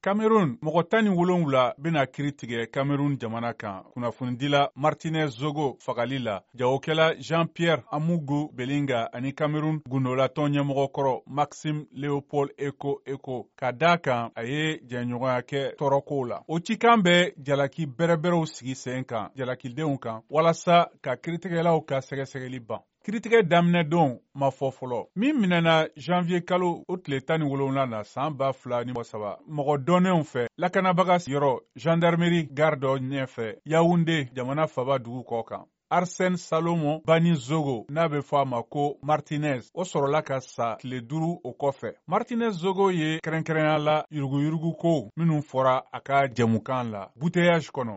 Cameroun mɔgɔ tan ni wolonwula bena kiri tigɛ Cameroun jamana kan kunnafonidila Martinez Zogo fagali la jagokɛla Jean-Pierre Amugo Belinga ani Cameroun gundolatɔn ɲɛmɔgɔ kɔrɔ Maxime Leopold Eko Eko ka da kan a ye jɛɲɔgɔnya kɛ tɔɔrɔkow la. O cikan bɛ jalaki bɛrɛbɛrɛw sigi sen kan jalakidenw kan walasa ka kiritigɛlaw ka sɛgɛsɛgɛli ban. Kiritigɛ daminɛ don ma fɔ fɔlɔ min minɛna janvier kalo o tile tan ni wolonwula na saan ba fila ni mɔgɔ saba mɔgɔ dɔnnenw fɛ lakanabaga sigiyɔrɔ gendarmerie gare dɔ ɲɛfɛ yawunde jamana faba dugu kɔ kan arsɛne salomo bani zogo n'a bɛ fɔ a ma ko martinez o sɔrɔla ka sa tile duuru o kɔfɛ martinez zogo ye kɛrɛnkɛrɛnya la yuruguyurugu kow minnu fɔra a ka jɛmukan la buteyage kɔnɔ